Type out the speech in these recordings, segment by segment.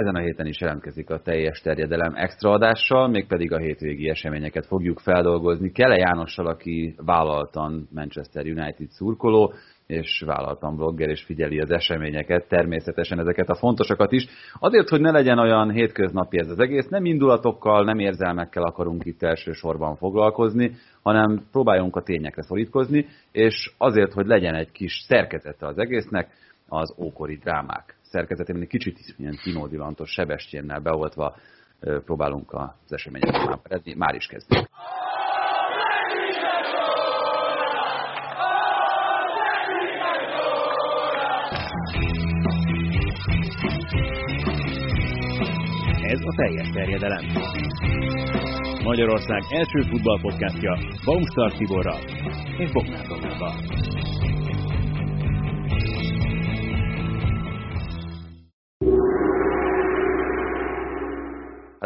ezen a héten is jelentkezik a teljes terjedelem extraadással, mégpedig a hétvégi eseményeket fogjuk feldolgozni. Kele Jánossal, aki vállaltan Manchester United szurkoló, és vállaltan blogger, és figyeli az eseményeket, természetesen ezeket a fontosakat is. Azért, hogy ne legyen olyan hétköznapi ez az egész, nem indulatokkal, nem érzelmekkel akarunk itt elsősorban foglalkozni, hanem próbáljunk a tényekre szorítkozni, és azért, hogy legyen egy kis szerkezete az egésznek, az ókori drámák szerkezetében egy kicsit ilyen kinódilantos sebestjénnel beoltva próbálunk az eseményeket már, már is kezdeni. Ez a teljes terjedelem. Magyarország első futballpodcastja Baumstark Tiborral és Bognár Domával.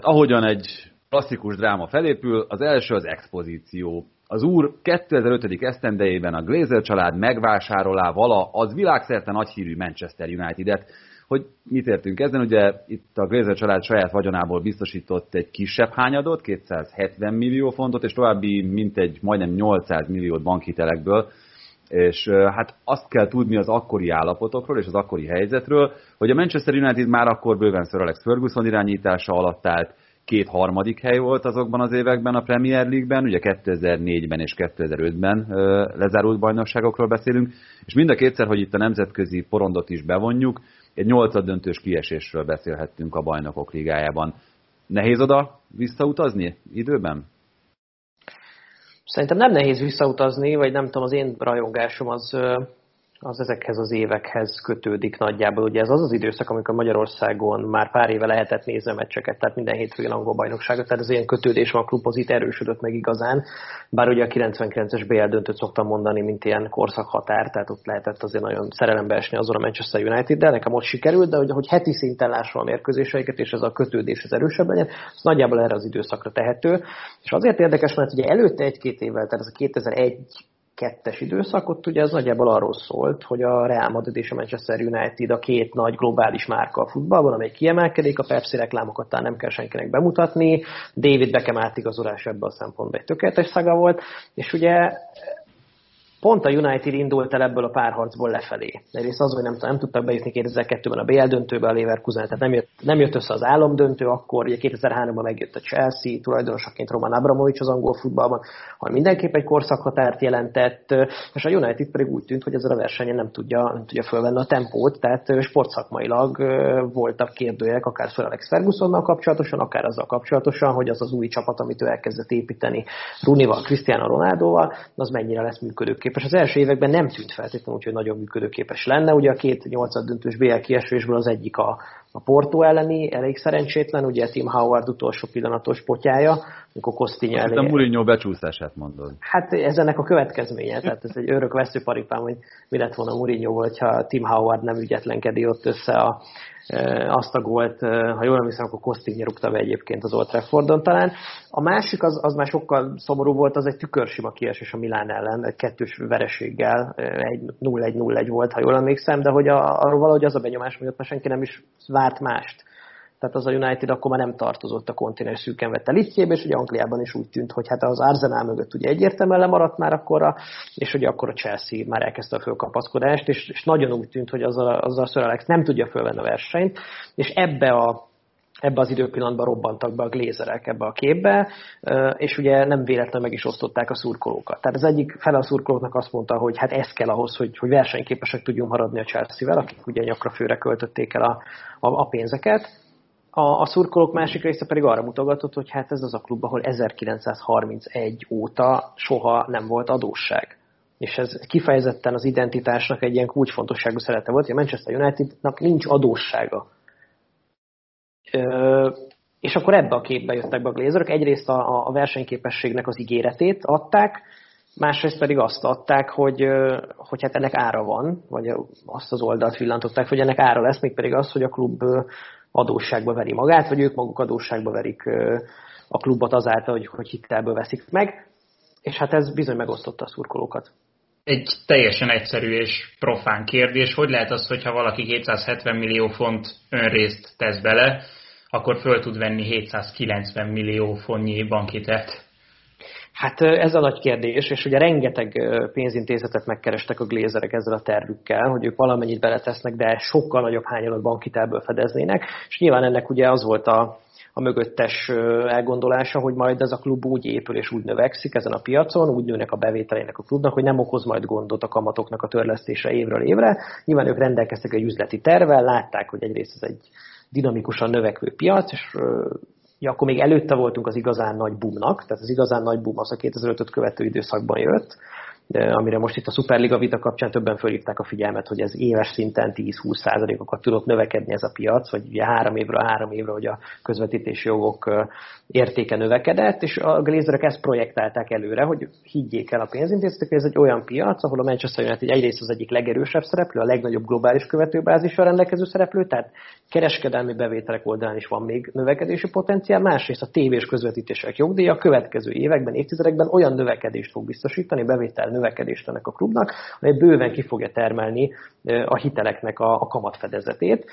Hát ahogyan egy klasszikus dráma felépül, az első az expozíció. Az úr 2005. esztendejében a Glazer család megvásárolá vala az világszerte nagyhírű Manchester United-et. Hogy mit értünk ezen? Ugye itt a Glazer család saját vagyonából biztosított egy kisebb hányadot, 270 millió fontot, és további mintegy majdnem 800 milliót bankhitelekből, és hát azt kell tudni az akkori állapotokról és az akkori helyzetről, hogy a Manchester United már akkor bőven Sir Alex Ferguson irányítása alatt állt, két harmadik hely volt azokban az években a Premier League-ben, ugye 2004-ben és 2005-ben lezárult bajnokságokról beszélünk, és mind a kétszer, hogy itt a nemzetközi porondot is bevonjuk, egy nyolcad döntős kiesésről beszélhettünk a bajnokok ligájában. Nehéz oda visszautazni időben? Szerintem nem nehéz visszautazni, vagy nem tudom, az én rajongásom az az ezekhez az évekhez kötődik nagyjából. Ugye ez az az időszak, amikor Magyarországon már pár éve lehetett nézni a meccseket, tehát minden hétvégén angol bajnokságot, tehát az ilyen kötődés van a klubhoz itt erősödött meg igazán. Bár ugye a 99-es BL döntőt szoktam mondani, mint ilyen korszakhatár, tehát ott lehetett azért nagyon szerelembe esni azon a Manchester United, de nekem most sikerült, de hogy, hogy heti szinten lássam a mérkőzéseiket, és ez a kötődés az erősebb legyen, az nagyjából erre az időszakra tehető. És azért érdekes, mert ugye előtte egy-két évvel, tehát ez a 2001 kettes időszak, ott ugye ez nagyjából arról szólt, hogy a Real Madrid és a Manchester United a két nagy globális márka a futballban, amely kiemelkedik, a Pepsi reklámokat talán nem kell senkinek bemutatni, David Beckham átigazolás ebben a szempontból egy tökéletes szaga volt, és ugye pont a United indult el ebből a párharcból lefelé. Egyrészt az, hogy nem, nem tudtak bejutni 2002-ben a BL döntőbe a Leverkusen, tehát nem jött, nem jött össze az álomdöntő, akkor ugye 2003-ban megjött a Chelsea, tulajdonosaként Roman Abramovics az angol futballban, ha mindenképp egy korszakhatárt jelentett, és a United pedig úgy tűnt, hogy ezzel a versenyen nem tudja, nem tudja fölvenni a tempót, tehát sportszakmailag voltak kérdőjelek, akár Sir Alex Fergusonnal kapcsolatosan, akár azzal kapcsolatosan, hogy az az új csapat, amit ő elkezdett építeni Runival, Cristiano Ronaldoval, az mennyire lesz működőképes képes. Az első években nem tűnt feltétlenül hogy nagyon működőképes lenne. Ugye a két nyolcad döntős BL kiesésből az egyik a, a Porto elleni, elég szerencsétlen, ugye Tim Howard utolsó pillanatos potyája, amikor Kostinyi elé... A Mourinho becsúszását mondod. Hát ez ennek a következménye, tehát ez egy örök veszőparipám, hogy mi lett volna Mourinho, hogyha Tim Howard nem ügyetlengedi ott össze a, azt a gólt, ha jól emlékszem, akkor Kostinyi rúgta be egyébként az Old Traffordon talán. A másik az, az már sokkal szomorú volt, az egy tükörsima kiesés a Milán ellen, egy kettős vereséggel, egy 0-1-0-1 volt, ha jól emlékszem, de hogy a, arról valahogy az a benyomás, hogy ott már senki nem is várt mást. Tehát az a United akkor már nem tartozott a kontinens szűken vette litjébe, és ugye Angliában is úgy tűnt, hogy hát az Arsenal mögött ugye egyértelműen lemaradt már akkorra, és ugye akkor a Chelsea már elkezdte a fölkapaszkodást, és, és nagyon úgy tűnt, hogy az a, az a Sir Alex nem tudja fölvenni a versenyt, és ebbe a ebbe az időpillanatban robbantak be a glézerek ebbe a képbe, és ugye nem véletlenül meg is osztották a szurkolókat. Tehát az egyik fele a szurkolóknak azt mondta, hogy hát ez kell ahhoz, hogy, hogy versenyképesek tudjunk maradni a Chelsea-vel, akik ugye nyakra főre költötték el a, a, a pénzeket. A, a szurkolók másik része pedig arra mutogatott, hogy hát ez az a klub, ahol 1931 óta soha nem volt adósság. És ez kifejezetten az identitásnak egy ilyen kulcsfontosságú szerete volt, hogy a Manchester Unitednak nincs adóssága. Ö, és akkor ebbe a képbe jöttek be a Glazerok. Egyrészt a, a versenyképességnek az ígéretét adták, másrészt pedig azt adták, hogy, hogy hát ennek ára van, vagy azt az oldalt villantották, hogy ennek ára lesz, még pedig az, hogy a klub adósságba veri magát, vagy ők maguk adósságba verik a klubot azáltal, hogy, hogy hitelből veszik meg, és hát ez bizony megosztotta a szurkolókat. egy teljesen egyszerű és profán kérdés, hogy lehet az, hogyha valaki 270 millió font önrészt tesz bele, akkor föl tud venni 790 millió fontnyi bankitelt? Hát ez a nagy kérdés, és ugye rengeteg pénzintézetet megkerestek a glézerek ezzel a tervükkel, hogy ők valamennyit beletesznek, de sokkal nagyobb hányalot bankitelből fedeznének, és nyilván ennek ugye az volt a, a mögöttes elgondolása, hogy majd ez a klub úgy épül és úgy növekszik ezen a piacon, úgy nőnek a bevételének a klubnak, hogy nem okoz majd gondot a kamatoknak a törlesztése évről évre. Nyilván ők rendelkeztek egy üzleti tervvel, látták, hogy egyrészt ez egy dinamikusan növekvő piac, és ja, akkor még előtte voltunk az igazán nagy boomnak, tehát az igazán nagy boom az a 2005-öt követő időszakban jött, amire most itt a Superliga vita kapcsán többen fölhívták a figyelmet, hogy ez éves szinten 10-20 százalékokat tudott növekedni ez a piac, vagy ugye három évről három évre, hogy a közvetítési jogok értéke növekedett, és a Glazerek ezt projektálták előre, hogy higgyék el a pénzintézetek, hogy ez egy olyan piac, ahol a Manchester United egyrészt az egyik legerősebb szereplő, a legnagyobb globális követőbázisra rendelkező szereplő, tehát kereskedelmi bevételek oldalán is van még növekedési potenciál, másrészt a tévés közvetítések jogdíja a következő években, évtizedekben olyan növekedést fog biztosítani, bevétel növekedést ennek a klubnak, amely bőven ki fogja termelni a hiteleknek a, a kamatfedezetét.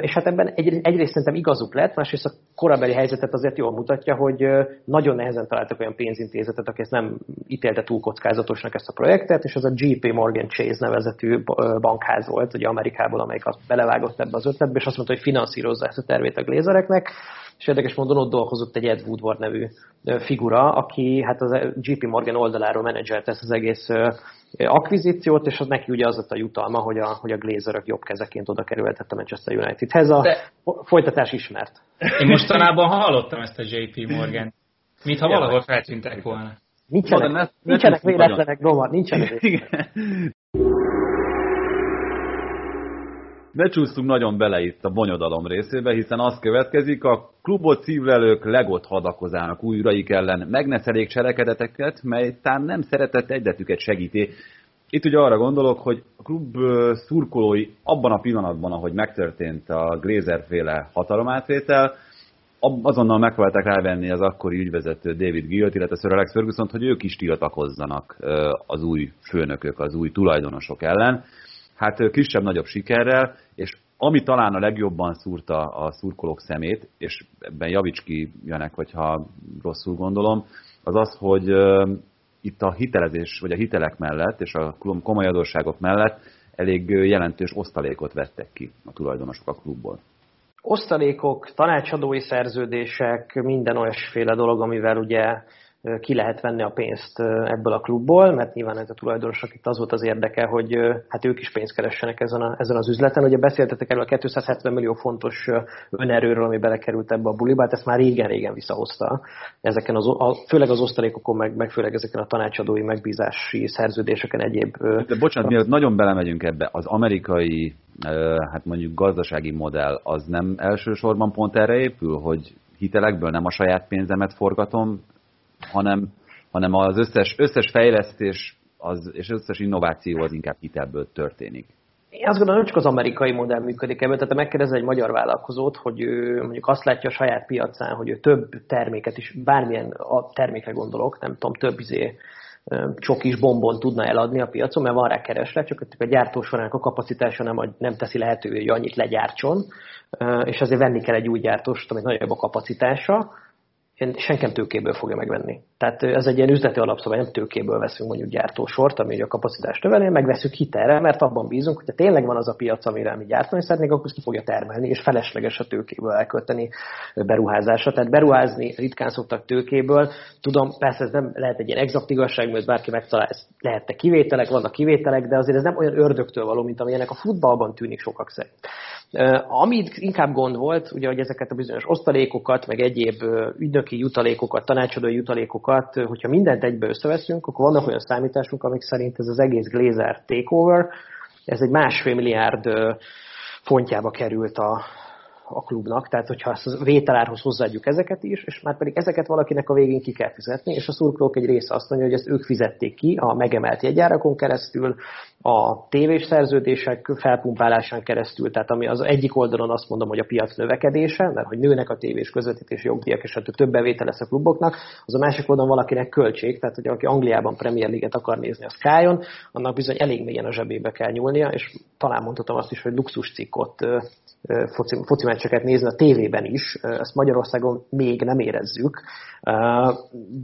És hát ebben egy, egyrészt szerintem igazuk lett, másrészt a korabeli helyzetet azért jól mutatja, hogy nagyon nehezen találtak olyan pénzintézetet, aki ezt nem ítélte túl kockázatosnak ezt a projektet, és az a JP Morgan Chase nevezetű bankház volt, ugye Amerikából, amelyik azt belevágott ebbe az ötletbe, és azt mondta, hogy finanszírozza ezt a tervét a glézereknek, és érdekes módon ott dolgozott egy Ed Woodward nevű figura, aki hát az JP Morgan oldaláról menedzselt ezt az egész akvizíciót, és az neki ugye az lett a jutalma, hogy a, hogy a Glazerök jobb kezeként oda kerülhetett a Manchester Unitedhez. A De... folytatás ismert. Én mostanában hallottam ezt a JP Morgan. Mintha valahol feltűntek volna. Nincsenek, ne, nincsenek véletlenek, Roma, nincsenek. Ne csúsztunk nagyon bele itt a bonyodalom részébe, hiszen az következik, a klubot szívlelők legot hadakozának újraik ellen, megneszelék cselekedeteket, mely tám nem szeretett egyetüket segíti. Itt ugye arra gondolok, hogy a klub szurkolói abban a pillanatban, ahogy megtörtént a Glazer féle hatalomátvétel, azonnal megpróbálták rávenni az akkori ügyvezető David Gilt, illetve Sir Alex ferguson hogy ők is tiltakozzanak az új főnökök, az új tulajdonosok ellen hát kisebb-nagyobb sikerrel, és ami talán a legjobban szúrta a szurkolók szemét, és ebben javíts ki, Janek, hogyha rosszul gondolom, az az, hogy itt a hitelezés, vagy a hitelek mellett, és a komoly adósságok mellett elég jelentős osztalékot vettek ki a tulajdonosok a klubból. Osztalékok, tanácsadói szerződések, minden olyasféle dolog, amivel ugye ki lehet venni a pénzt ebből a klubból, mert nyilván ez a tulajdonosok itt az volt az érdeke, hogy hát ők is pénzt keressenek ezen, a, ezen az üzleten. Ugye beszéltetek erről a 270 millió fontos önerőről, ami belekerült ebbe a buliba, hát ezt már régen-régen visszahozta. Ezeken az, a, főleg az osztalékokon, meg, meg főleg ezeken a tanácsadói megbízási szerződéseken egyéb. De bocsánat, mielőtt nagyon belemegyünk ebbe, az amerikai hát mondjuk gazdasági modell az nem elsősorban pont erre épül, hogy hitelekből nem a saját pénzemet forgatom, hanem, hanem az összes, összes fejlesztés az, és összes innováció az inkább hitelből történik. Én azt gondolom, hogy csak az amerikai modell működik ebben. Tehát megkérdez egy magyar vállalkozót, hogy ő mondjuk azt látja a saját piacán, hogy ő több terméket is, bármilyen a termékre gondolok, nem tudom, több izé, csokis bombon tudna eladni a piacon, mert van rá kereslet, csak a gyártó során a kapacitása nem, nem teszi lehetővé, hogy annyit legyártson, és azért venni kell egy új gyártóst, amit nagyobb a kapacitása, senki nem tőkéből fogja megvenni. Tehát ez egy ilyen üzleti alapszabály, nem tőkéből veszünk mondjuk gyártósort, ami a kapacitást növeli, megveszünk hitelre, mert abban bízunk, hogy ha tényleg van az a piac, amire mi gyártani szeretnénk, akkor ki fogja termelni, és felesleges a tőkéből elkölteni beruházásra. Tehát beruházni ritkán szoktak tőkéből. Tudom, persze ez nem lehet egy ilyen exakt igazság, mert bárki megtalál, ez lehetne kivételek, vannak kivételek, de azért ez nem olyan ördögtől való, mint amilyenek a futballban tűnik sokak szerint. Amit inkább gond volt, ugye, hogy ezeket a bizonyos osztalékokat, meg egyéb ügynöki jutalékokat, tanácsadói jutalékokat, hogyha mindent egybe összeveszünk, akkor vannak olyan számításunk, amik szerint ez az egész Glazer takeover, ez egy másfél milliárd fontjába került a, a klubnak, tehát hogyha a vételárhoz hozzáadjuk ezeket is, és már pedig ezeket valakinek a végén ki kell fizetni, és a szurkolók egy része azt mondja, hogy ezt ők fizették ki a megemelt jegyárakon keresztül, a tévés szerződések felpumpálásán keresztül, tehát ami az egyik oldalon azt mondom, hogy a piac növekedése, mert hogy nőnek a tévés közvetítési jogdíjak, és hát több bevétel lesz a kluboknak, az a másik oldalon valakinek költség, tehát hogy aki Angliában Premier League-et akar nézni a Sky-on, annak bizony elég mélyen a zsebébe kell nyúlnia, és talán mondhatom azt is, hogy luxus cikkot foci, foci meccseket nézni a tévében is, ezt Magyarországon még nem érezzük,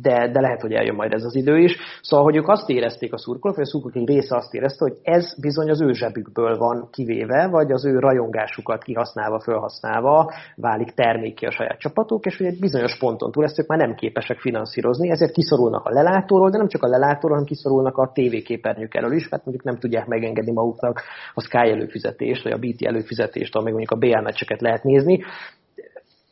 de, de lehet, hogy eljön majd ez az idő is. Szóval, hogy ők azt érezték a szurkolók, vagy a szurkolók egy része azt érezte, hogy ez bizony az ő zsebükből van kivéve, vagy az ő rajongásukat kihasználva, felhasználva válik terméki a saját csapatuk, és hogy egy bizonyos ponton túl ezt ők már nem képesek finanszírozni, ezért kiszorulnak a lelátóról, de nem csak a lelátóról, hanem kiszorulnak a tévéképernyők elől is, mert mondjuk nem tudják megengedni maguknak a Sky előfizetést, vagy a BT előfizetést, még mondjuk a BL meccseket lehet nézni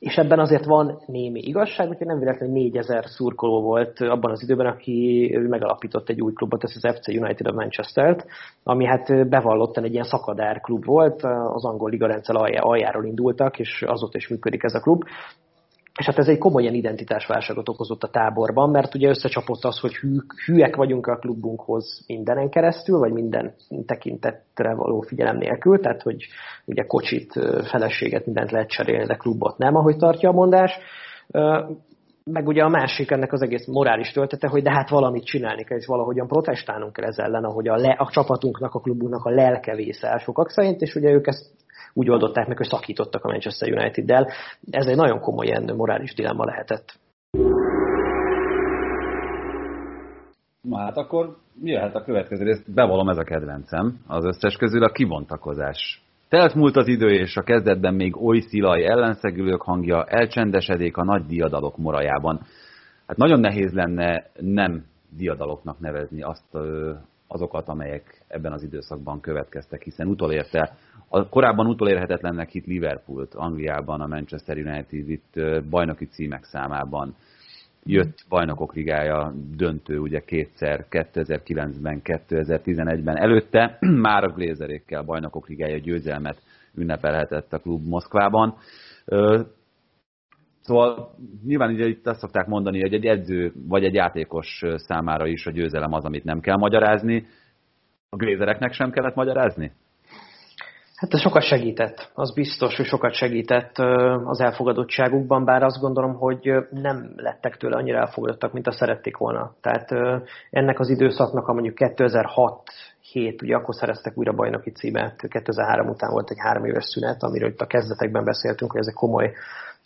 és ebben azért van némi igazság, hogy nem véletlenül 4000 szurkoló volt abban az időben, aki megalapított egy új klubot, ez az FC United of Manchester-t, ami hát bevallottan egy ilyen szakadár klub volt, az angol liga rendszer aljáról indultak, és azóta is működik ez a klub. És hát ez egy komoly ilyen identitásválságot okozott a táborban, mert ugye összecsapott az, hogy hű, hűek vagyunk a klubunkhoz mindenen keresztül, vagy minden tekintetre való figyelem nélkül, tehát hogy ugye kocsit, feleséget, mindent lehet cserélni, de klubot nem, ahogy tartja a mondás. Meg ugye a másik ennek az egész morális töltete, hogy de hát valamit csinálni kell, és valahogyan protestálnunk kell ez ellen, ahogy a, le, a csapatunknak, a klubunknak a lelke vészel sokak szerint, és ugye ők ezt úgy oldották meg, hogy szakítottak a Manchester United-del. Ez egy nagyon komoly ilyen morális dilemma lehetett. Na hát akkor jöhet a következő részt, bevallom ez a kedvencem, az összes közül a kibontakozás. Telt múlt az idő, és a kezdetben még oly szilaj ellenszegülők hangja elcsendesedik a nagy diadalok morajában. Hát nagyon nehéz lenne nem diadaloknak nevezni azt, azokat, amelyek ebben az időszakban következtek, hiszen utolérte a korábban utolérhetetlennek hit Liverpoolt Angliában, a Manchester United itt bajnoki címek számában. Jött bajnokok ligája döntő ugye kétszer, 2009-ben, 2011-ben. Előtte már a Glazerékkel bajnokok ligája győzelmet ünnepelhetett a klub Moszkvában. Szóval nyilván ugye itt azt szokták mondani, hogy egy edző vagy egy játékos számára is a győzelem az, amit nem kell magyarázni. A glézereknek sem kellett magyarázni? Hát ez sokat segített, az biztos, hogy sokat segített az elfogadottságukban, bár azt gondolom, hogy nem lettek tőle annyira elfogadottak, mint a szerették volna. Tehát ennek az időszaknak, a mondjuk 2006 7, ugye akkor szereztek újra bajnoki címet, 2003 után volt egy három éves szünet, amiről itt a kezdetekben beszéltünk, hogy ez egy komoly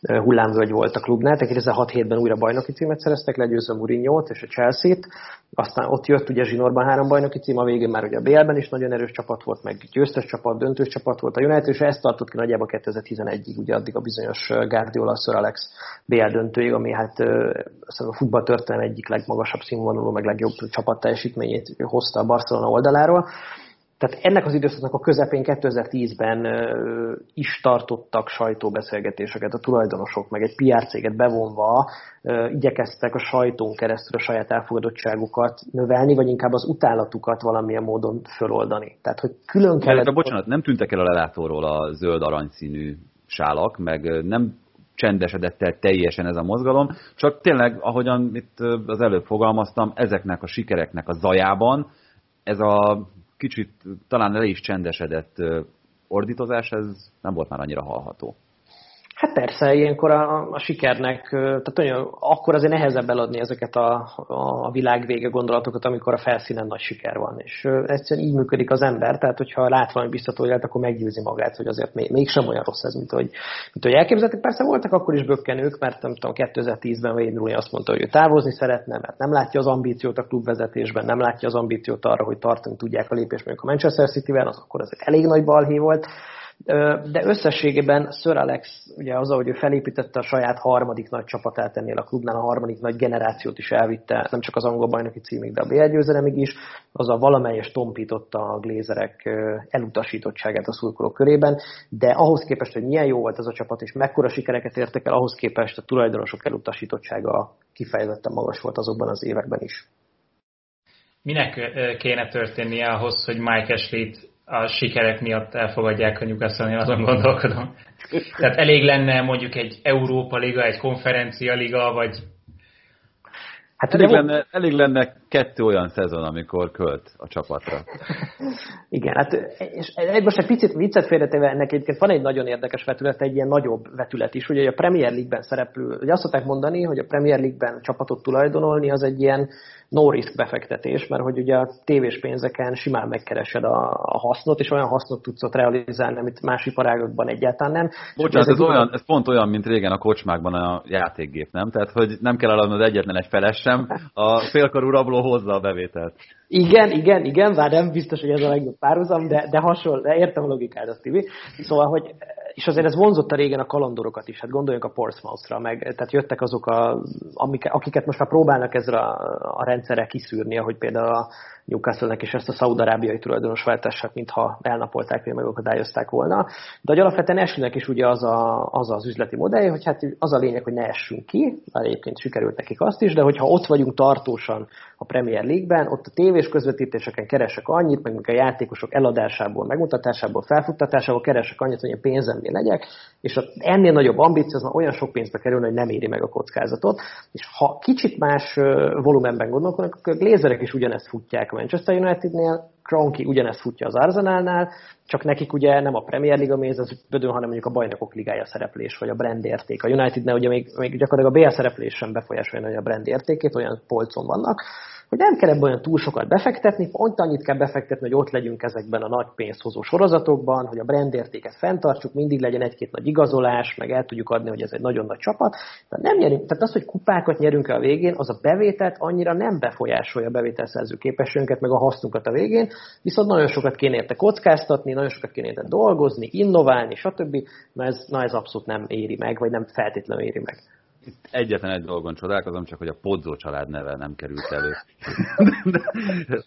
hullámvölgy volt a klubnál. 2006-7-ben újra bajnoki címet szereztek, legyőzve Mourinho-t és a Chelsea-t. Aztán ott jött ugye Zsinórban három bajnoki cím, a végén már ugye a BL-ben is nagyon erős csapat volt, meg győztes csapat, döntős csapat volt a United, és ezt tartott ki nagyjából 2011-ig, ugye addig a bizonyos Guardiola, Sir Alex BL döntőig, ami hát a futball történelem egyik legmagasabb színvonalú, meg legjobb csapat teljesítményét hozta a Barcelona oldaláról. Tehát ennek az időszaknak a közepén 2010-ben is tartottak sajtóbeszélgetéseket a tulajdonosok, meg egy PR céget bevonva igyekeztek a sajtón keresztül a saját elfogadottságukat növelni, vagy inkább az utálatukat valamilyen módon föloldani. Tehát, hogy külön kellett... Bocsánat, nem tűntek el a lelátóról a zöld aranyszínű sálak, meg nem csendesedett el teljesen ez a mozgalom, csak tényleg, ahogyan itt az előbb fogalmaztam, ezeknek a sikereknek a zajában ez a kicsit talán le is csendesedett ordítozás, ez nem volt már annyira hallható. Hát persze, ilyenkor a, a sikernek, tehát olyan, akkor azért nehezebb eladni ezeket a, a világ vége gondolatokat, amikor a felszínen nagy siker van. És egyszerűen így működik az ember, tehát hogyha lát valami biztató élet, akkor meggyőzi magát, hogy azért még, mégsem olyan rossz ez, mint hogy, mint hogy elképzeltek. Persze voltak akkor is bökkenők, mert nem tudom, 2010-ben Wayne Rooney azt mondta, hogy ő távozni szeretne, mert nem látja az ambíciót a klubvezetésben, nem látja az ambíciót arra, hogy tartani tudják a lépést mondjuk a Manchester City-vel, az akkor egy elég nagy balhé volt de összességében Sir Alex, ugye az, ahogy ő felépítette a saját harmadik nagy csapatát ennél a klubnál, a harmadik nagy generációt is elvitte, nem csak az angol bajnoki címig, de a BL győzelemig is, az a valamelyes tompította a glézerek elutasítottságát a szurkolók körében, de ahhoz képest, hogy milyen jó volt ez a csapat, és mekkora sikereket értek el, ahhoz képest a tulajdonosok elutasítottsága kifejezetten magas volt azokban az években is. Minek kéne történnie ahhoz, hogy Mike Ashley-t a sikerek miatt elfogadják a Newcastle-nél, azon gondolkodom. Tehát elég lenne mondjuk egy Európa Liga, egy konferencia liga, vagy Hát elég, lenne, elég lenne kettő olyan szezon, amikor költ a csapatra. Igen, hát és most egy picit viccet félretéve ennek egyébként van egy nagyon érdekes vetület, egy ilyen nagyobb vetület is, ugye a Premier League-ben szereplő, ugye azt szokták mondani, hogy a Premier League-ben csapatot tulajdonolni az egy ilyen no risk befektetés, mert hogy ugye a tévés pénzeken simán megkeresed a, a hasznot, és olyan hasznot tudsz ott realizálni, amit más iparágokban egyáltalán nem. Bocsánat, ez, ez, olyan, ez pont olyan, mint régen a kocsmákban a játékgép, nem? Tehát, hogy nem kell eladnod egyetlen egy feles sem, a félkarú rabló hozza a bevételt. Igen, igen, igen, bár nem biztos, hogy ez a legjobb párhuzam, de, de hasonló, de értem a logikádat, Tibi. Szóval, hogy és azért ez vonzotta régen a kalandorokat is, hát gondoljunk a Portsmouth-ra, meg, tehát jöttek azok, a, amik, akiket most már próbálnak ezzel a, a rendszerre kiszűrni, ahogy például a Newcastle-nek is ezt a szaudarábiai tulajdonos váltását, mintha elnapolták, vagy megakadályozták volna. De hogy alapvetően esőnek is ugye az, a, az az üzleti modell, hogy hát az a lényeg, hogy ne essünk ki, mert egyébként sikerült nekik azt is, de hogyha ott vagyunk tartósan a Premier League-ben, ott a tévés közvetítéseken keresek annyit, meg a játékosok eladásából, megmutatásából, felfuttatásából keresek annyit, hogy a pénzemnél legyek, és ennél nagyobb ambíció az már olyan sok pénzbe kerül, hogy nem éri meg a kockázatot. És ha kicsit más volumenben gondolkodnak, akkor a Glazerek is ugyanezt futják a Manchester Unitednél, Kronki ugyanezt futja az Arsenalnál, csak nekik ugye nem a Premier Liga méz az bödön, hanem mondjuk a bajnokok ligája szereplés, vagy a brand érték. A Unitednél ugye még, még gyakorlatilag a BL szereplés sem befolyásolja a brand értékét, olyan polcon vannak hogy nem kell ebben olyan túl sokat befektetni, pont annyit kell befektetni, hogy ott legyünk ezekben a nagy pénzhozó sorozatokban, hogy a brandértéket fenntartsuk, mindig legyen egy-két nagy igazolás, meg el tudjuk adni, hogy ez egy nagyon nagy csapat. De nem nyerünk, tehát az, hogy kupákat nyerünk a végén, az a bevételt annyira nem befolyásolja a bevételszerző képességünket, meg a hasznunkat a végén, viszont nagyon sokat kéne érte kockáztatni, nagyon sokat kéne érte dolgozni, innoválni, stb. Na ez, na ez abszolút nem éri meg, vagy nem feltétlenül éri meg. Itt egyetlen egy dolgon csodálkozom, csak hogy a Podzó család neve nem került elő.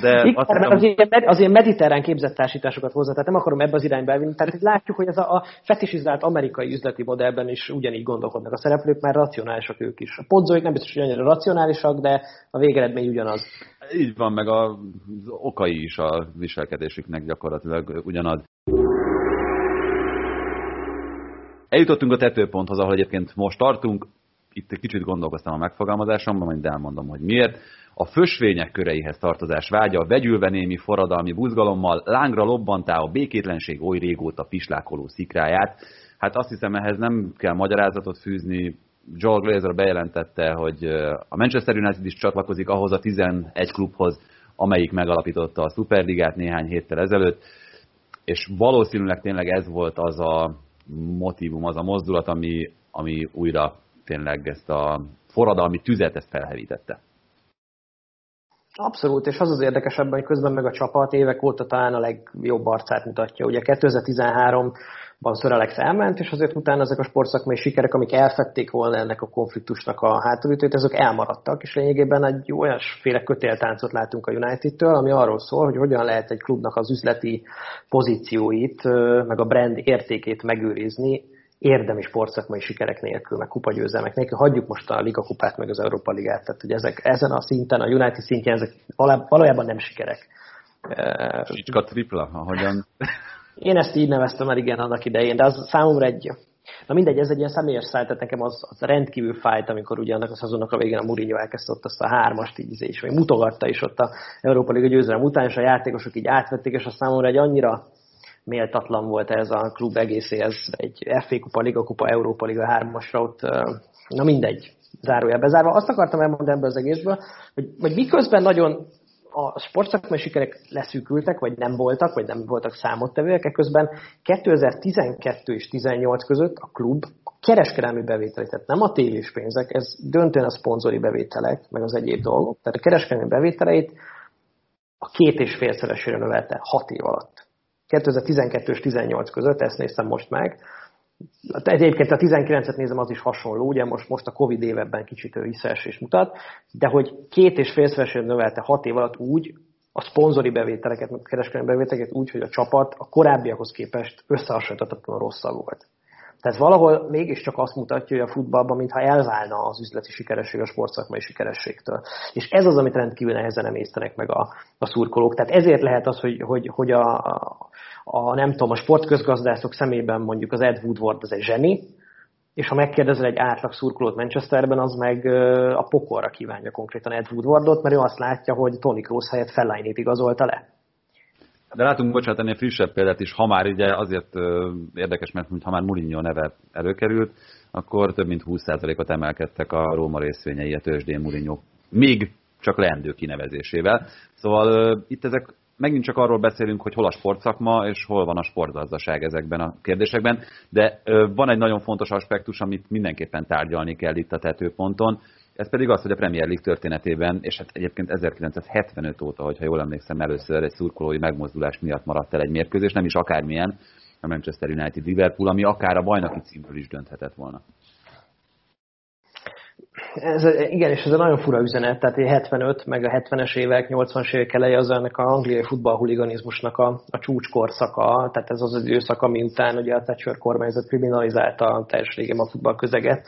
De Igen, azt hiszem... az, ilyen, az ilyen mediterrán képzett társításokat hozza, tehát nem akarom ebbe az irányba elvinni. Tehát látjuk, hogy ez a, a fetisizált amerikai üzleti modellben is ugyanígy gondolkodnak a szereplők, mert racionálisak ők is. A podzóik nem biztos, hogy annyira racionálisak, de a végeredmény ugyanaz. Így van, meg az okai is a viselkedésüknek gyakorlatilag ugyanaz. Eljutottunk a tetőponthoz, ahol egyébként most tartunk. Itt egy kicsit gondolkoztam a megfogalmazásomban, majd elmondom, hogy miért. A fösvények köreihez tartozás vágya, vegyülve némi forradalmi buzgalommal, lángra lobbantá a békétlenség oly régóta pislákoló szikráját. Hát azt hiszem, ehhez nem kell magyarázatot fűzni. Joel Glazer bejelentette, hogy a Manchester United is csatlakozik ahhoz a 11 klubhoz, amelyik megalapította a Superligát néhány héttel ezelőtt, és valószínűleg tényleg ez volt az a motivum, az a mozdulat, ami, ami újra tényleg ezt a forradalmi tüzet ezt felhevítette. Abszolút, és az az érdekesebb, hogy közben meg a csapat évek óta talán a legjobb arcát mutatja. Ugye 2013 ban Sir Alex elment, és azért utána ezek a sportszakmai sikerek, amik elfették volna ennek a konfliktusnak a hátulütőt, ezek elmaradtak, és lényegében egy olyasféle kötéltáncot látunk a United-től, ami arról szól, hogy hogyan lehet egy klubnak az üzleti pozícióit, meg a brand értékét megőrizni, érdemi sportszakmai sikerek nélkül, meg kupagyőzelmek nélkül. Hagyjuk most a Liga kupát, meg az Európa Ligát. Tehát, hogy ezek, ezen a szinten, a United szintjén ezek valójában nem sikerek. Csicska tripla, ahogyan én ezt így neveztem el igen annak idején, de az számomra egy, na mindegy, ez egy ilyen személyes száj, tehát nekem az, az rendkívül fájt, amikor ugye annak a szezonnak a végén a Mourinho elkezdte ott azt a hármast így, és vagy mutogatta is ott a Európa Liga győzelem után, és a játékosok így átvették, és a számomra egy annyira méltatlan volt ez a klub egészéhez, egy FA kupa, Liga kupa, Európa Liga hármasra ott, na mindegy, zárója bezárva. Azt akartam elmondani ebből az egészből, hogy, hogy miközben nagyon a sportszakmai sikerek leszűkültek, vagy nem voltak, vagy nem voltak számottevőek, közben 2012 és 18 között a klub kereskedelmi bevételét, tehát nem a tévés pénzek, ez döntően a szponzori bevételek, meg az egyéb dolgok, tehát a kereskedelmi bevételeit a két és félszeresére növelte hat év alatt. 2012 és 18 között, ezt néztem most meg, Egyébként a 19-et nézem, az is hasonló, ugye most, most a Covid évebben kicsit visszaesés mutat, de hogy két és félszeresen növelte hat év alatt úgy, a szponzori bevételeket, a kereskedelmi bevételeket úgy, hogy a csapat a korábbiakhoz képest összehasonlíthatatlanul rosszabb volt. Tehát valahol mégiscsak azt mutatja, hogy a futballban, mintha elválna az üzleti sikeresség a sportszakmai sikerességtől. És ez az, amit rendkívül nehezen emésztenek meg a, a szurkolók. Tehát ezért lehet az, hogy, hogy, hogy a, a, nem tudom, a sportközgazdászok szemében mondjuk az Ed Woodward az egy zseni, és ha megkérdezel egy átlag szurkolót Manchesterben, az meg a pokorra kívánja konkrétan Ed Woodwardot, mert ő azt látja, hogy Tony Kroos helyett Fellainét igazolta le. De látunk, bocsánat, ennél frissebb példát is, ha már ugye azért érdekes, mert ha már Mourinho neve előkerült, akkor több mint 20%-ot emelkedtek a Róma részvényei a tőzsdén Mourinho még csak leendő kinevezésével. Szóval itt ezek megint csak arról beszélünk, hogy hol a sportszakma, és hol van a sportgazdaság ezekben a kérdésekben, de van egy nagyon fontos aspektus, amit mindenképpen tárgyalni kell itt a tetőponton, ez pedig az, hogy a Premier League történetében, és hát egyébként 1975 óta, hogyha jól emlékszem, először egy szurkolói megmozdulás miatt maradt el egy mérkőzés, nem is akármilyen, a Manchester United Liverpool, ami akár a bajnoki címről is dönthetett volna. Ez, igen, és ez egy nagyon fura üzenet, tehát 75, meg a 70-es évek, 80-as évek eleje az ennek a angliai futballhuliganizmusnak a, a csúcskorszaka, tehát ez az az időszak, ami után ugye a Thatcher kormányzat kriminalizálta teljes a futballközeget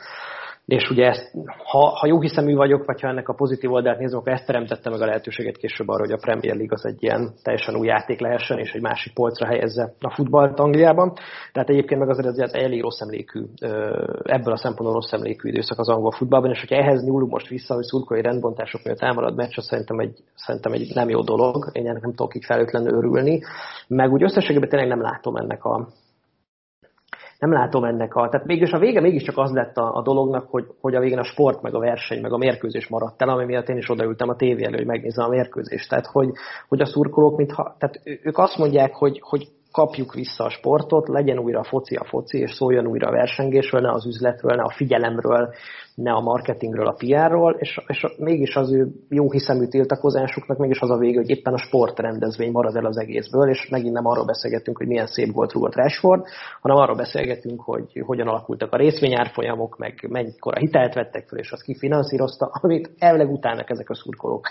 és ugye ezt, ha, ha jó hiszemű vagyok, vagy ha ennek a pozitív oldalt nézem, akkor ezt teremtette meg a lehetőséget később arra, hogy a Premier League az egy ilyen teljesen új játék lehessen, és egy másik polcra helyezze a futballt Angliában. Tehát egyébként meg azért egy elég rossz emlékű, ebből a szempontból rossz emlékű időszak az angol futballban, és hogyha ehhez nyúlunk most vissza, hogy szurkolói rendbontások miatt elmarad meccs, az szerintem egy, szerintem egy nem jó dolog, én ennek nem tudok így felőtlenül örülni, meg úgy összességében tényleg nem látom ennek a, nem látom ennek a... Tehát mégis a vége mégiscsak az lett a, a dolognak, hogy, hogy a végén a sport, meg a verseny, meg a mérkőzés maradt el, ami miatt én is odaültem a tévé elő, hogy megnézem a mérkőzést. Tehát, hogy, hogy a szurkolók, mintha... Tehát ők azt mondják, hogy, hogy kapjuk vissza a sportot, legyen újra foci a foci, és szóljon újra a versengésről, ne az üzletről, ne a figyelemről, ne a marketingről, a PR-ról, és, és mégis az ő jó hiszemű tiltakozásuknak mégis az a vége, hogy éppen a sportrendezvény marad el az egészből, és megint nem arról beszélgetünk, hogy milyen szép volt rúgott Rashford, hanem arról beszélgetünk, hogy hogyan alakultak a részvényárfolyamok, meg mennyikor a hitelt vettek fel, és azt kifinanszírozta, amit elvileg utálnak ezek a szurkolók.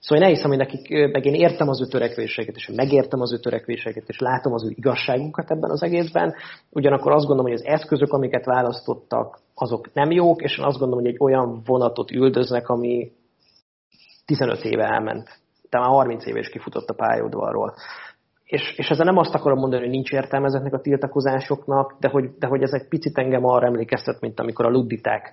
Szóval én elhiszem, hogy nekik, meg én értem az ő törekvéseket, és megértem az ő törekvéseket, és látom az ő igazságukat ebben az egészben. Ugyanakkor azt gondolom, hogy az eszközök, amiket választottak, azok nem jók, és én azt gondolom, hogy egy olyan vonatot üldöznek, ami 15 éve elment. De már 30 éve is kifutott a pályaudvarról. És, és ezzel nem azt akarom mondani, hogy nincs értelme ezeknek a tiltakozásoknak, de hogy, de hogy ez egy picit engem arra emlékeztet, mint amikor a ludditák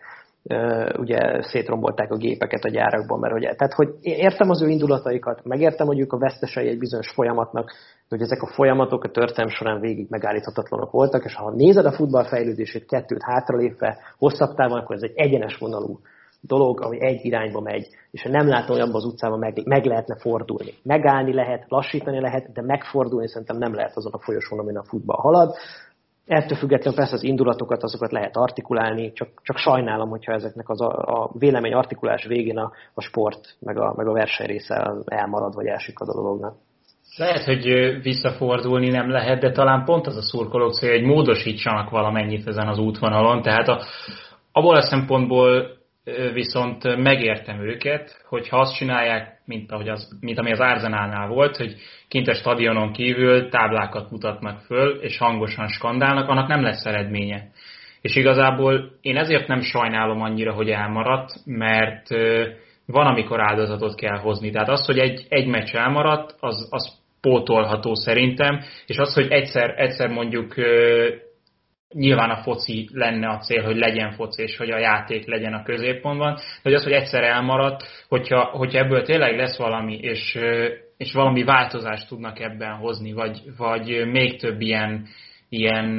ugye szétrombolták a gépeket a gyárakban, mert ugye, tehát hogy értem az ő indulataikat, megértem, hogy ők a vesztesei egy bizonyos folyamatnak, hogy ezek a folyamatok a történelm során végig megállíthatatlanok voltak, és ha nézed a futball fejlődését kettőt hátralépve, hosszabb távon, akkor ez egy egyenes vonalú dolog, ami egy irányba megy, és nem látom, hogy abban az utcában meg, meg lehetne fordulni. Megállni lehet, lassítani lehet, de megfordulni szerintem nem lehet azon a folyosón, amin a futball halad. Ettől függetlenül persze az indulatokat, azokat lehet artikulálni, csak, csak sajnálom, hogyha ezeknek az a, a vélemény artikulás végén a, a sport, meg a, meg a verseny része elmarad, vagy elsikad a dolognak. Lehet, hogy visszafordulni nem lehet, de talán pont az a szurkolók cél, hogy módosítsanak valamennyit ezen az útvonalon. Tehát a, abból a szempontból viszont megértem őket, hogy ha azt csinálják, mint, ahogy az, mint ami az Arzenálnál volt, hogy kint a stadionon kívül táblákat mutatnak föl, és hangosan skandálnak, annak nem lesz eredménye. És igazából én ezért nem sajnálom annyira, hogy elmaradt, mert van, amikor áldozatot kell hozni. Tehát az, hogy egy, egy meccs elmaradt, az, az pótolható szerintem, és az, hogy egyszer, egyszer mondjuk nyilván a foci lenne a cél, hogy legyen foci, és hogy a játék legyen a középpontban, de hogy az, hogy egyszer elmaradt, hogyha, hogyha ebből tényleg lesz valami, és, és valami változást tudnak ebben hozni, vagy, vagy még több ilyen, ilyen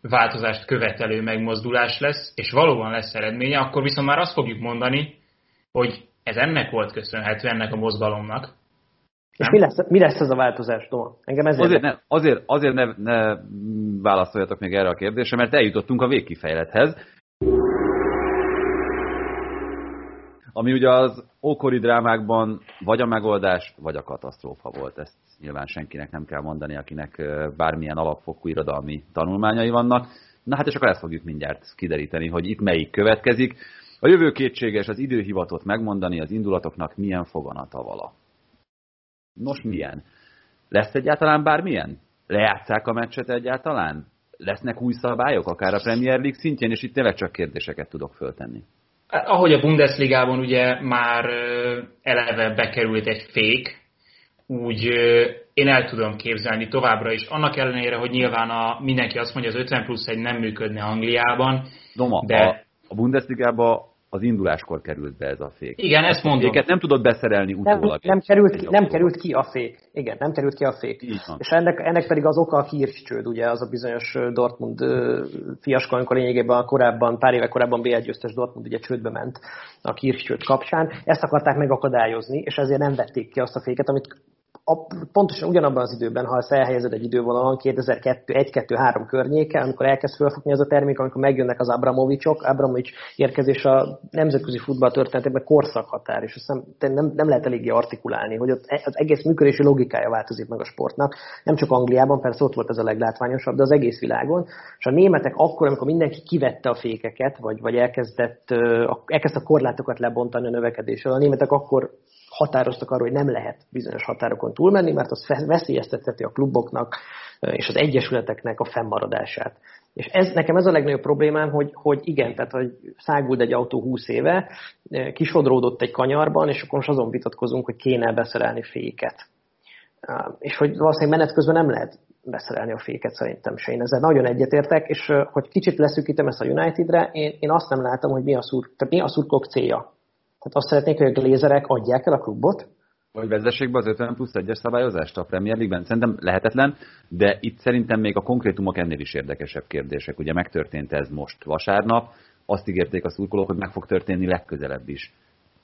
változást követelő megmozdulás lesz, és valóban lesz eredménye, akkor viszont már azt fogjuk mondani, hogy ez ennek volt köszönhető, ennek a mozgalomnak, és mi lesz, mi lesz ez a változás, Toma? Engem ezért azért, ne, azért, azért ne, ne válaszoljatok még erre a kérdésre, mert eljutottunk a végkifejlethez. Ami ugye az ókori drámákban vagy a megoldás, vagy a katasztrófa volt. Ezt nyilván senkinek nem kell mondani, akinek bármilyen alapfokú irodalmi tanulmányai vannak. Na hát és akkor ezt fogjuk mindjárt kideríteni, hogy itt melyik következik. A jövő kétséges az időhivatot megmondani, az indulatoknak milyen foganata vala. Nos, milyen? Lesz egyáltalán bármilyen? Lejátszák a meccset egyáltalán? lesznek új szabályok, akár a Premier League szintjén, és itt tényleg csak kérdéseket tudok föltenni. Hát, ahogy a Bundesligában ugye már eleve bekerült egy fék, úgy én el tudom képzelni továbbra is. Annak ellenére, hogy nyilván a, mindenki azt mondja, az 50 plusz egy nem működne Angliában. Doma, de... a, a Bundesligában az induláskor került be ez a fék. Igen, ezt mondom. Féket nem tudod beszerelni utólag. Nem, nem, került, ki, nem került ki a fék. Igen, nem került ki a fék. És ennek, ennek pedig az oka a Kirchcsőd, ugye az a bizonyos Dortmund fiasko, amikor lényegében korábban, pár éve korábban BL győztes Dortmund ugye csődbe ment a Kirchcsőd kapcsán. Ezt akarták megakadályozni, és ezért nem vették ki azt a féket, amit a, pontosan ugyanabban az időben, ha ezt elhelyezed egy idővonalon, 2001-2-3 környéke, amikor elkezd fölfogni az a termék, amikor megjönnek az Abramovicsok, Abramovics érkezés a nemzetközi futball történetében korszakhatár, és ezt nem, nem, nem lehet eléggé artikulálni, hogy ott az egész működési logikája változik meg a sportnak. Nem csak Angliában, persze ott volt ez a leglátványosabb, de az egész világon. És a németek akkor, amikor mindenki kivette a fékeket, vagy, vagy elkezdett, elkezdte a korlátokat lebontani a növekedéssel, a németek akkor határoztak arról, hogy nem lehet bizonyos határokon túlmenni, mert az veszélyeztetheti a kluboknak és az egyesületeknek a fennmaradását. És ez, nekem ez a legnagyobb problémám, hogy, hogy igen, tehát hogy szágult egy autó 20 éve, kisodródott egy kanyarban, és akkor most azon vitatkozunk, hogy kéne beszerelni féket. És hogy valószínűleg menet közben nem lehet beszerelni a féket szerintem se. Én ezzel nagyon egyetértek, és hogy kicsit leszűkítem ezt a Unitedre, én, én azt nem látom, hogy mi a, szur, tehát mi a szurkolók célja. Tehát azt szeretnék, hogy a glézerek adják el a klubot, vagy vezessék be az 50 plusz 1-es szabályozást a Premier League-ben. Szerintem lehetetlen, de itt szerintem még a konkrétumok ennél is érdekesebb kérdések. Ugye megtörtént ez most vasárnap, azt ígérték a szurkolók, hogy meg fog történni legközelebb is.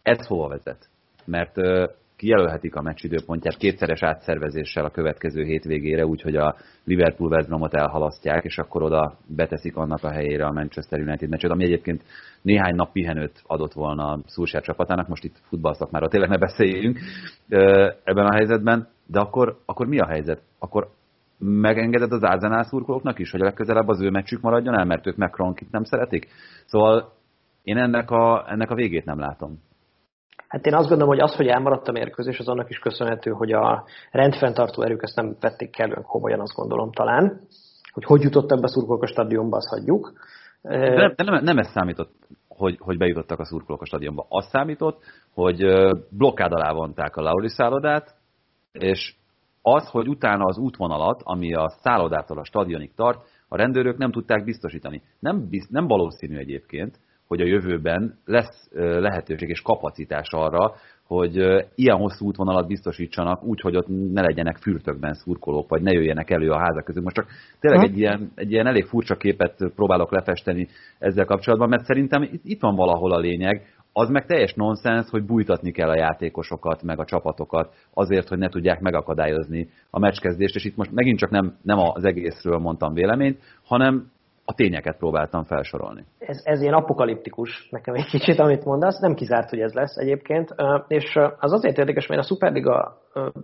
Ez hova vezet? Mert kijelölhetik a meccs időpontját kétszeres átszervezéssel a következő hétvégére, úgyhogy a Liverpool West elhalasztják, és akkor oda beteszik annak a helyére a Manchester United meccset, ami egyébként néhány nap pihenőt adott volna a Szulsár csapatának, most itt futballszakmáról tényleg ne beszéljünk ebben a helyzetben, de akkor, akkor mi a helyzet? Akkor megengeded az Arsenal szurkolóknak is, hogy a legközelebb az ő meccsük maradjon el, mert ők Macronkit nem szeretik? Szóval én ennek a, ennek a végét nem látom. Hát én azt gondolom, hogy az, hogy elmaradt a mérkőzés, az annak is köszönhető, hogy a rendfenntartó erők ezt nem vették kellően komolyan, azt gondolom talán. Hogy hogy jutottak be szurkolók a stadionba, azt hagyjuk. De, de nem, nem ez számított, hogy, hogy bejutottak a szurkolók a stadionba. Az számított, hogy blokkád alá vonták a Lauri szállodát, és az, hogy utána az útvonalat, ami a szállodától a stadionig tart, a rendőrök nem tudták biztosítani. Nem, nem valószínű egyébként, hogy a jövőben lesz lehetőség és kapacitás arra, hogy ilyen hosszú útvonalat biztosítsanak úgy, hogy ott ne legyenek fürtökben szurkolók, vagy ne jöjjenek elő a házak között. Most csak tényleg egy ilyen, egy ilyen elég furcsa képet próbálok lefesteni ezzel kapcsolatban, mert szerintem itt van valahol a lényeg, az meg teljes nonsens, hogy bújtatni kell a játékosokat, meg a csapatokat azért, hogy ne tudják megakadályozni a meccskezdést, és itt most megint csak nem, nem az egészről mondtam véleményt, hanem a tényeket próbáltam felsorolni. Ez, ez ilyen apokaliptikus nekem egy kicsit, amit mondasz, nem kizárt, hogy ez lesz egyébként, és az azért érdekes, mert a Superliga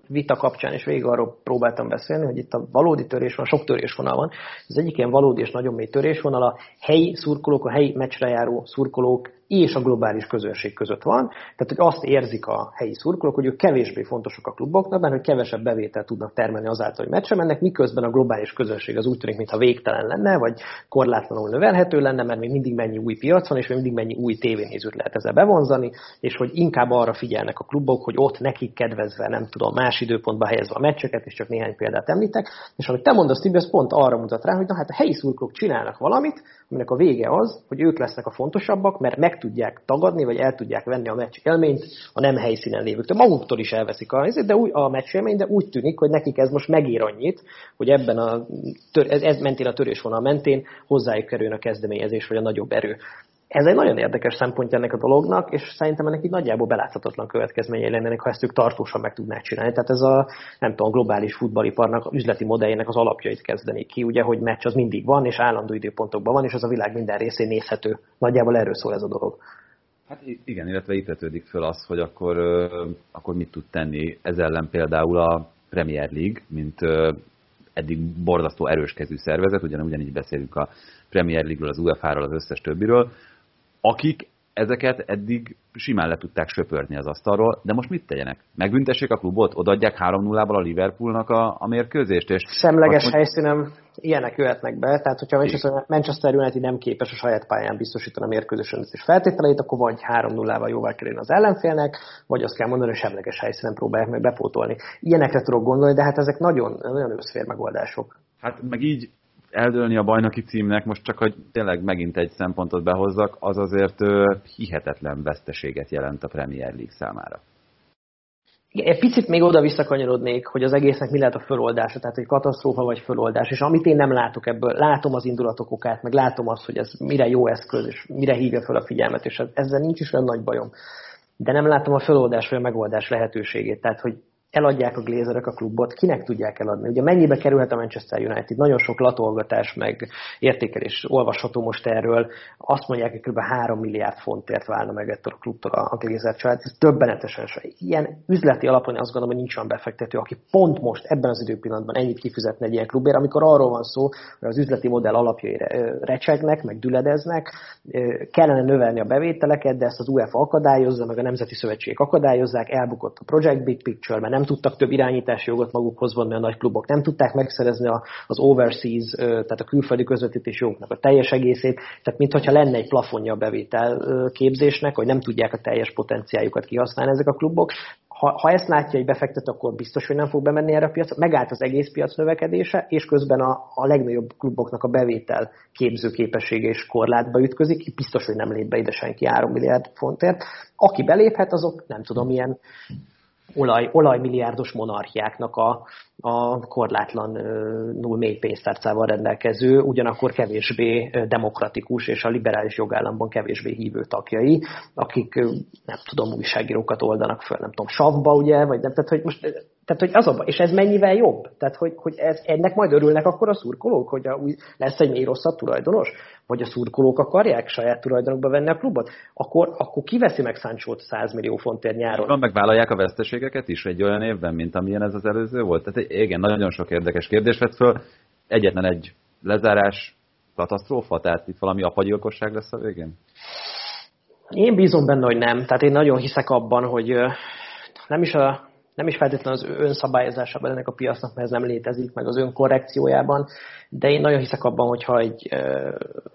vita kapcsán is végig arról próbáltam beszélni, hogy itt a valódi törés van, sok törésvonal van. Az egyik ilyen valódi és nagyon mély törésvonal a helyi szurkolók, a helyi meccsre járó szurkolók és a globális közönség között van. Tehát, hogy azt érzik a helyi szurkolók, hogy ők kevésbé fontosak a kluboknak, mert hogy kevesebb bevételt tudnak termelni azáltal, hogy meccse mennek, miközben a globális közönség az úgy tűnik, mintha végtelen lenne, vagy korlátlanul növelhető lenne, mert még mindig mennyi új piac van, és még mindig mennyi új tévénézőt lehet ezzel bevonzani, és hogy inkább arra figyelnek a klubok, hogy ott nekik kedvezve, nem tudom, más időpontba helyezve a meccseket, és csak néhány példát említek. És amit te mondasz, Tibi, ez pont arra mutat rá, hogy na hát a helyi szurkolók csinálnak valamit, aminek a vége az, hogy ők lesznek a fontosabbak, mert meg tudják tagadni, vagy el tudják venni a meccs élményt a nem helyszínen lévőktől. Maguktól is elveszik a, de úgy, a meccs élményt, de úgy tűnik, hogy nekik ez most megér annyit, hogy ebben a, ez, ez mentén a törésvonal mentén hozzájuk kerül a kezdeményezés, vagy a nagyobb erő. Ez egy nagyon érdekes szempontja ennek a dolognak, és szerintem ennek így nagyjából beláthatatlan következményei lennének, ha ezt ők tartósan meg tudnák csinálni. Tehát ez a, nem tudom, globális futballiparnak, üzleti modelljének az alapjait kezdenék ki, ugye, hogy meccs az mindig van, és állandó időpontokban van, és az a világ minden részén nézhető. Nagyjából erről szól ez a dolog. Hát igen, illetve itt vetődik föl az, hogy akkor, akkor mit tud tenni ez ellen például a Premier League, mint eddig borzasztó erőskezű szervezet, ugyan, ugyanígy beszélünk a Premier League-ről, az UEFA-ról, az összes többiről, akik ezeket eddig simán le tudták söpörni az asztalról, de most mit tegyenek? Megbüntessék a klubot? Odaadják 3-0-val a Liverpoolnak a, a mérkőzést? És Semleges azt, helyszínen ilyenek jöhetnek be, tehát hogyha Manchester, Manchester United nem képes a saját pályán biztosítani a mérkőzés és feltételeit, akkor vagy 3-0-val jóvá kell az ellenfélnek, vagy azt kell mondani, hogy semleges helyszínen próbálják meg bepótolni. Ilyenekre tudok gondolni, de hát ezek nagyon, nagyon összfér megoldások. Hát meg így eldőlni a bajnoki címnek, most csak, hogy tényleg megint egy szempontot behozzak, az azért hihetetlen veszteséget jelent a Premier League számára. Egy picit még oda visszakanyarodnék, hogy az egésznek mi lehet a föloldása, tehát egy katasztrófa vagy föloldás, és amit én nem látok ebből, látom az indulatok okát, meg látom azt, hogy ez mire jó eszköz, és mire hívja fel a figyelmet, és ezzel nincs is olyan nagy bajom. De nem látom a föloldás vagy a megoldás lehetőségét. Tehát, hogy eladják a glézerek a klubot, kinek tudják eladni? Ugye mennyibe kerülhet a Manchester United? Nagyon sok latolgatás, meg értékelés olvasható most erről. Azt mondják, hogy kb. 3 milliárd fontért válna meg ettől a klubtól a glézer család. Ez döbbenetesen se. Ilyen üzleti alapon azt gondolom, hogy nincs olyan befektető, aki pont most ebben az időpillanatban ennyit kifizetne egy ilyen klubért, amikor arról van szó, hogy az üzleti modell alapjai recsegnek, meg düledeznek, kellene növelni a bevételeket, de ezt az UEFA akadályozza, meg a Nemzeti Szövetség akadályozzák, elbukott a Project Big Picture, mert nem tudtak több irányítási jogot magukhoz vonni a nagy klubok, nem tudták megszerezni az overseas, tehát a külföldi közvetítés jogoknak a teljes egészét, tehát mintha lenne egy plafonja a bevétel képzésnek, hogy nem tudják a teljes potenciáljukat kihasználni ezek a klubok, ha, ha ezt látja egy befektető, akkor biztos, hogy nem fog bemenni erre a piacra. Megállt az egész piac növekedése, és közben a, a legnagyobb kluboknak a bevétel képző képessége és korlátba ütközik. Biztos, hogy nem lép be ide senki 3 milliárd fontért. Aki beléphet, azok nem tudom, ilyen olaj, olajmilliárdos monarchiáknak a, a korlátlanul mély pénztárcával rendelkező, ugyanakkor kevésbé demokratikus és a liberális jogállamban kevésbé hívő tagjai, akik nem tudom, újságírókat oldanak föl, nem tudom, savba, ugye, vagy nem, tehát hogy most tehát, hogy az a és ez mennyivel jobb? Tehát, hogy, hogy ez, ennek majd örülnek akkor a szurkolók, hogy a, új, lesz egy még rosszabb tulajdonos? Vagy a szurkolók akarják saját tulajdonokba venni a klubot? Akkor, akkor kiveszi meg Sancho-t 100 millió fontért nyáron? Van, megvállalják a veszteségeket is egy olyan évben, mint amilyen ez az előző volt? Tehát igen, nagyon sok érdekes kérdés vett föl. Egyetlen egy lezárás, katasztrófa? Tehát itt valami apagyilkosság lesz a végén? Én bízom benne, hogy nem. Tehát én nagyon hiszek abban, hogy nem is a nem is feltétlenül az önszabályozásában ennek a piacnak, mert ez nem létezik, meg az önkorrekciójában, de én nagyon hiszek abban, hogyha, egy,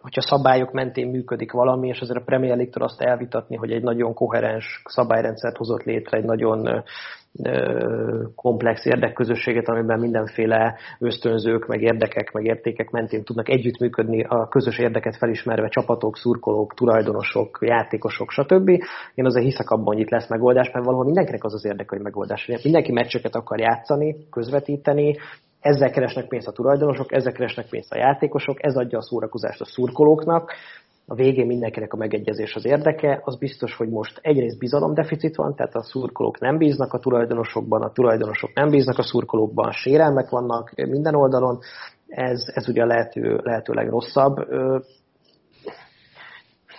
hogyha szabályok mentén működik valami, és azért a Premier League-től azt elvitatni, hogy egy nagyon koherens szabályrendszert hozott létre, egy nagyon komplex érdekközösséget, amiben mindenféle ösztönzők, meg érdekek, meg értékek mentén tudnak együttműködni a közös érdeket felismerve csapatok, szurkolók, tulajdonosok, játékosok, stb. Én azért hiszek abban, hogy itt lesz megoldás, mert valahol mindenkinek az az érdek, hogy megoldás. Mindenki meccseket akar játszani, közvetíteni, ezzel keresnek pénzt a tulajdonosok, ezzel keresnek pénzt a játékosok, ez adja a szórakozást a szurkolóknak, a végén mindenkinek a megegyezés az érdeke, az biztos, hogy most egyrészt bizalomdeficit van, tehát a szurkolók nem bíznak a tulajdonosokban, a tulajdonosok nem bíznak a szurkolókban, sérelmek vannak minden oldalon, ez, ez ugye a lehető, lehető legrosszabb.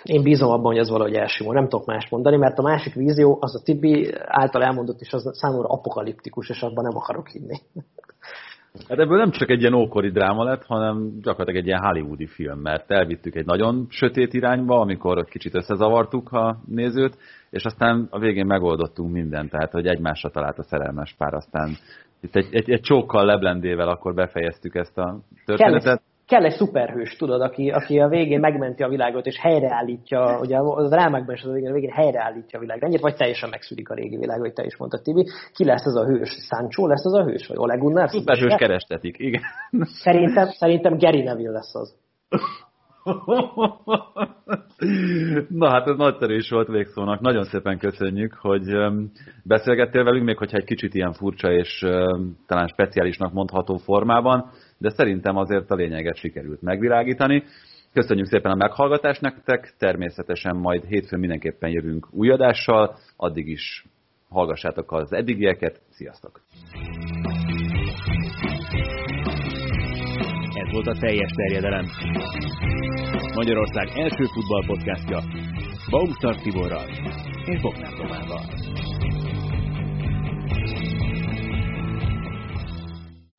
Én bízom abban, hogy ez valahogy elsimul, nem tudok más mondani, mert a másik vízió, az a Tibi által elmondott, és az számomra apokaliptikus, és abban nem akarok hinni. Hát ebből nem csak egy ilyen ókori dráma lett, hanem gyakorlatilag egy ilyen hollywoodi film, mert elvittük egy nagyon sötét irányba, amikor kicsit összezavartuk a nézőt, és aztán a végén megoldottunk mindent, tehát hogy egymásra talált a szerelmes pár, aztán itt egy, egy, egy csókkal leblendével akkor befejeztük ezt a történetet kell egy szuperhős, tudod, aki, aki a végén megmenti a világot, és helyreállítja, ugye a drámákban is az végén, a végén helyreállítja a világrendjét, vagy teljesen megszűnik a régi világ, hogy te is mondtad, Tibi. Ki lesz ez a hős? Sancho lesz az a hős? Vagy Ole Gunnar? Szuperhős kerestetik, igen. Szerintem, szerintem Gary Neville lesz az. Na hát ez nagyszerű is volt végszónak. Nagyon szépen köszönjük, hogy beszélgettél velünk, még hogyha egy kicsit ilyen furcsa és talán speciálisnak mondható formában de szerintem azért a lényeget sikerült megvilágítani. Köszönjük szépen a meghallgatást nektek, természetesen majd hétfőn mindenképpen jövünk új adással, addig is hallgassátok az eddigieket, sziasztok! Ez volt a teljes terjedelem. Magyarország első futballpodcastja Baumstark Tiborral és Bognár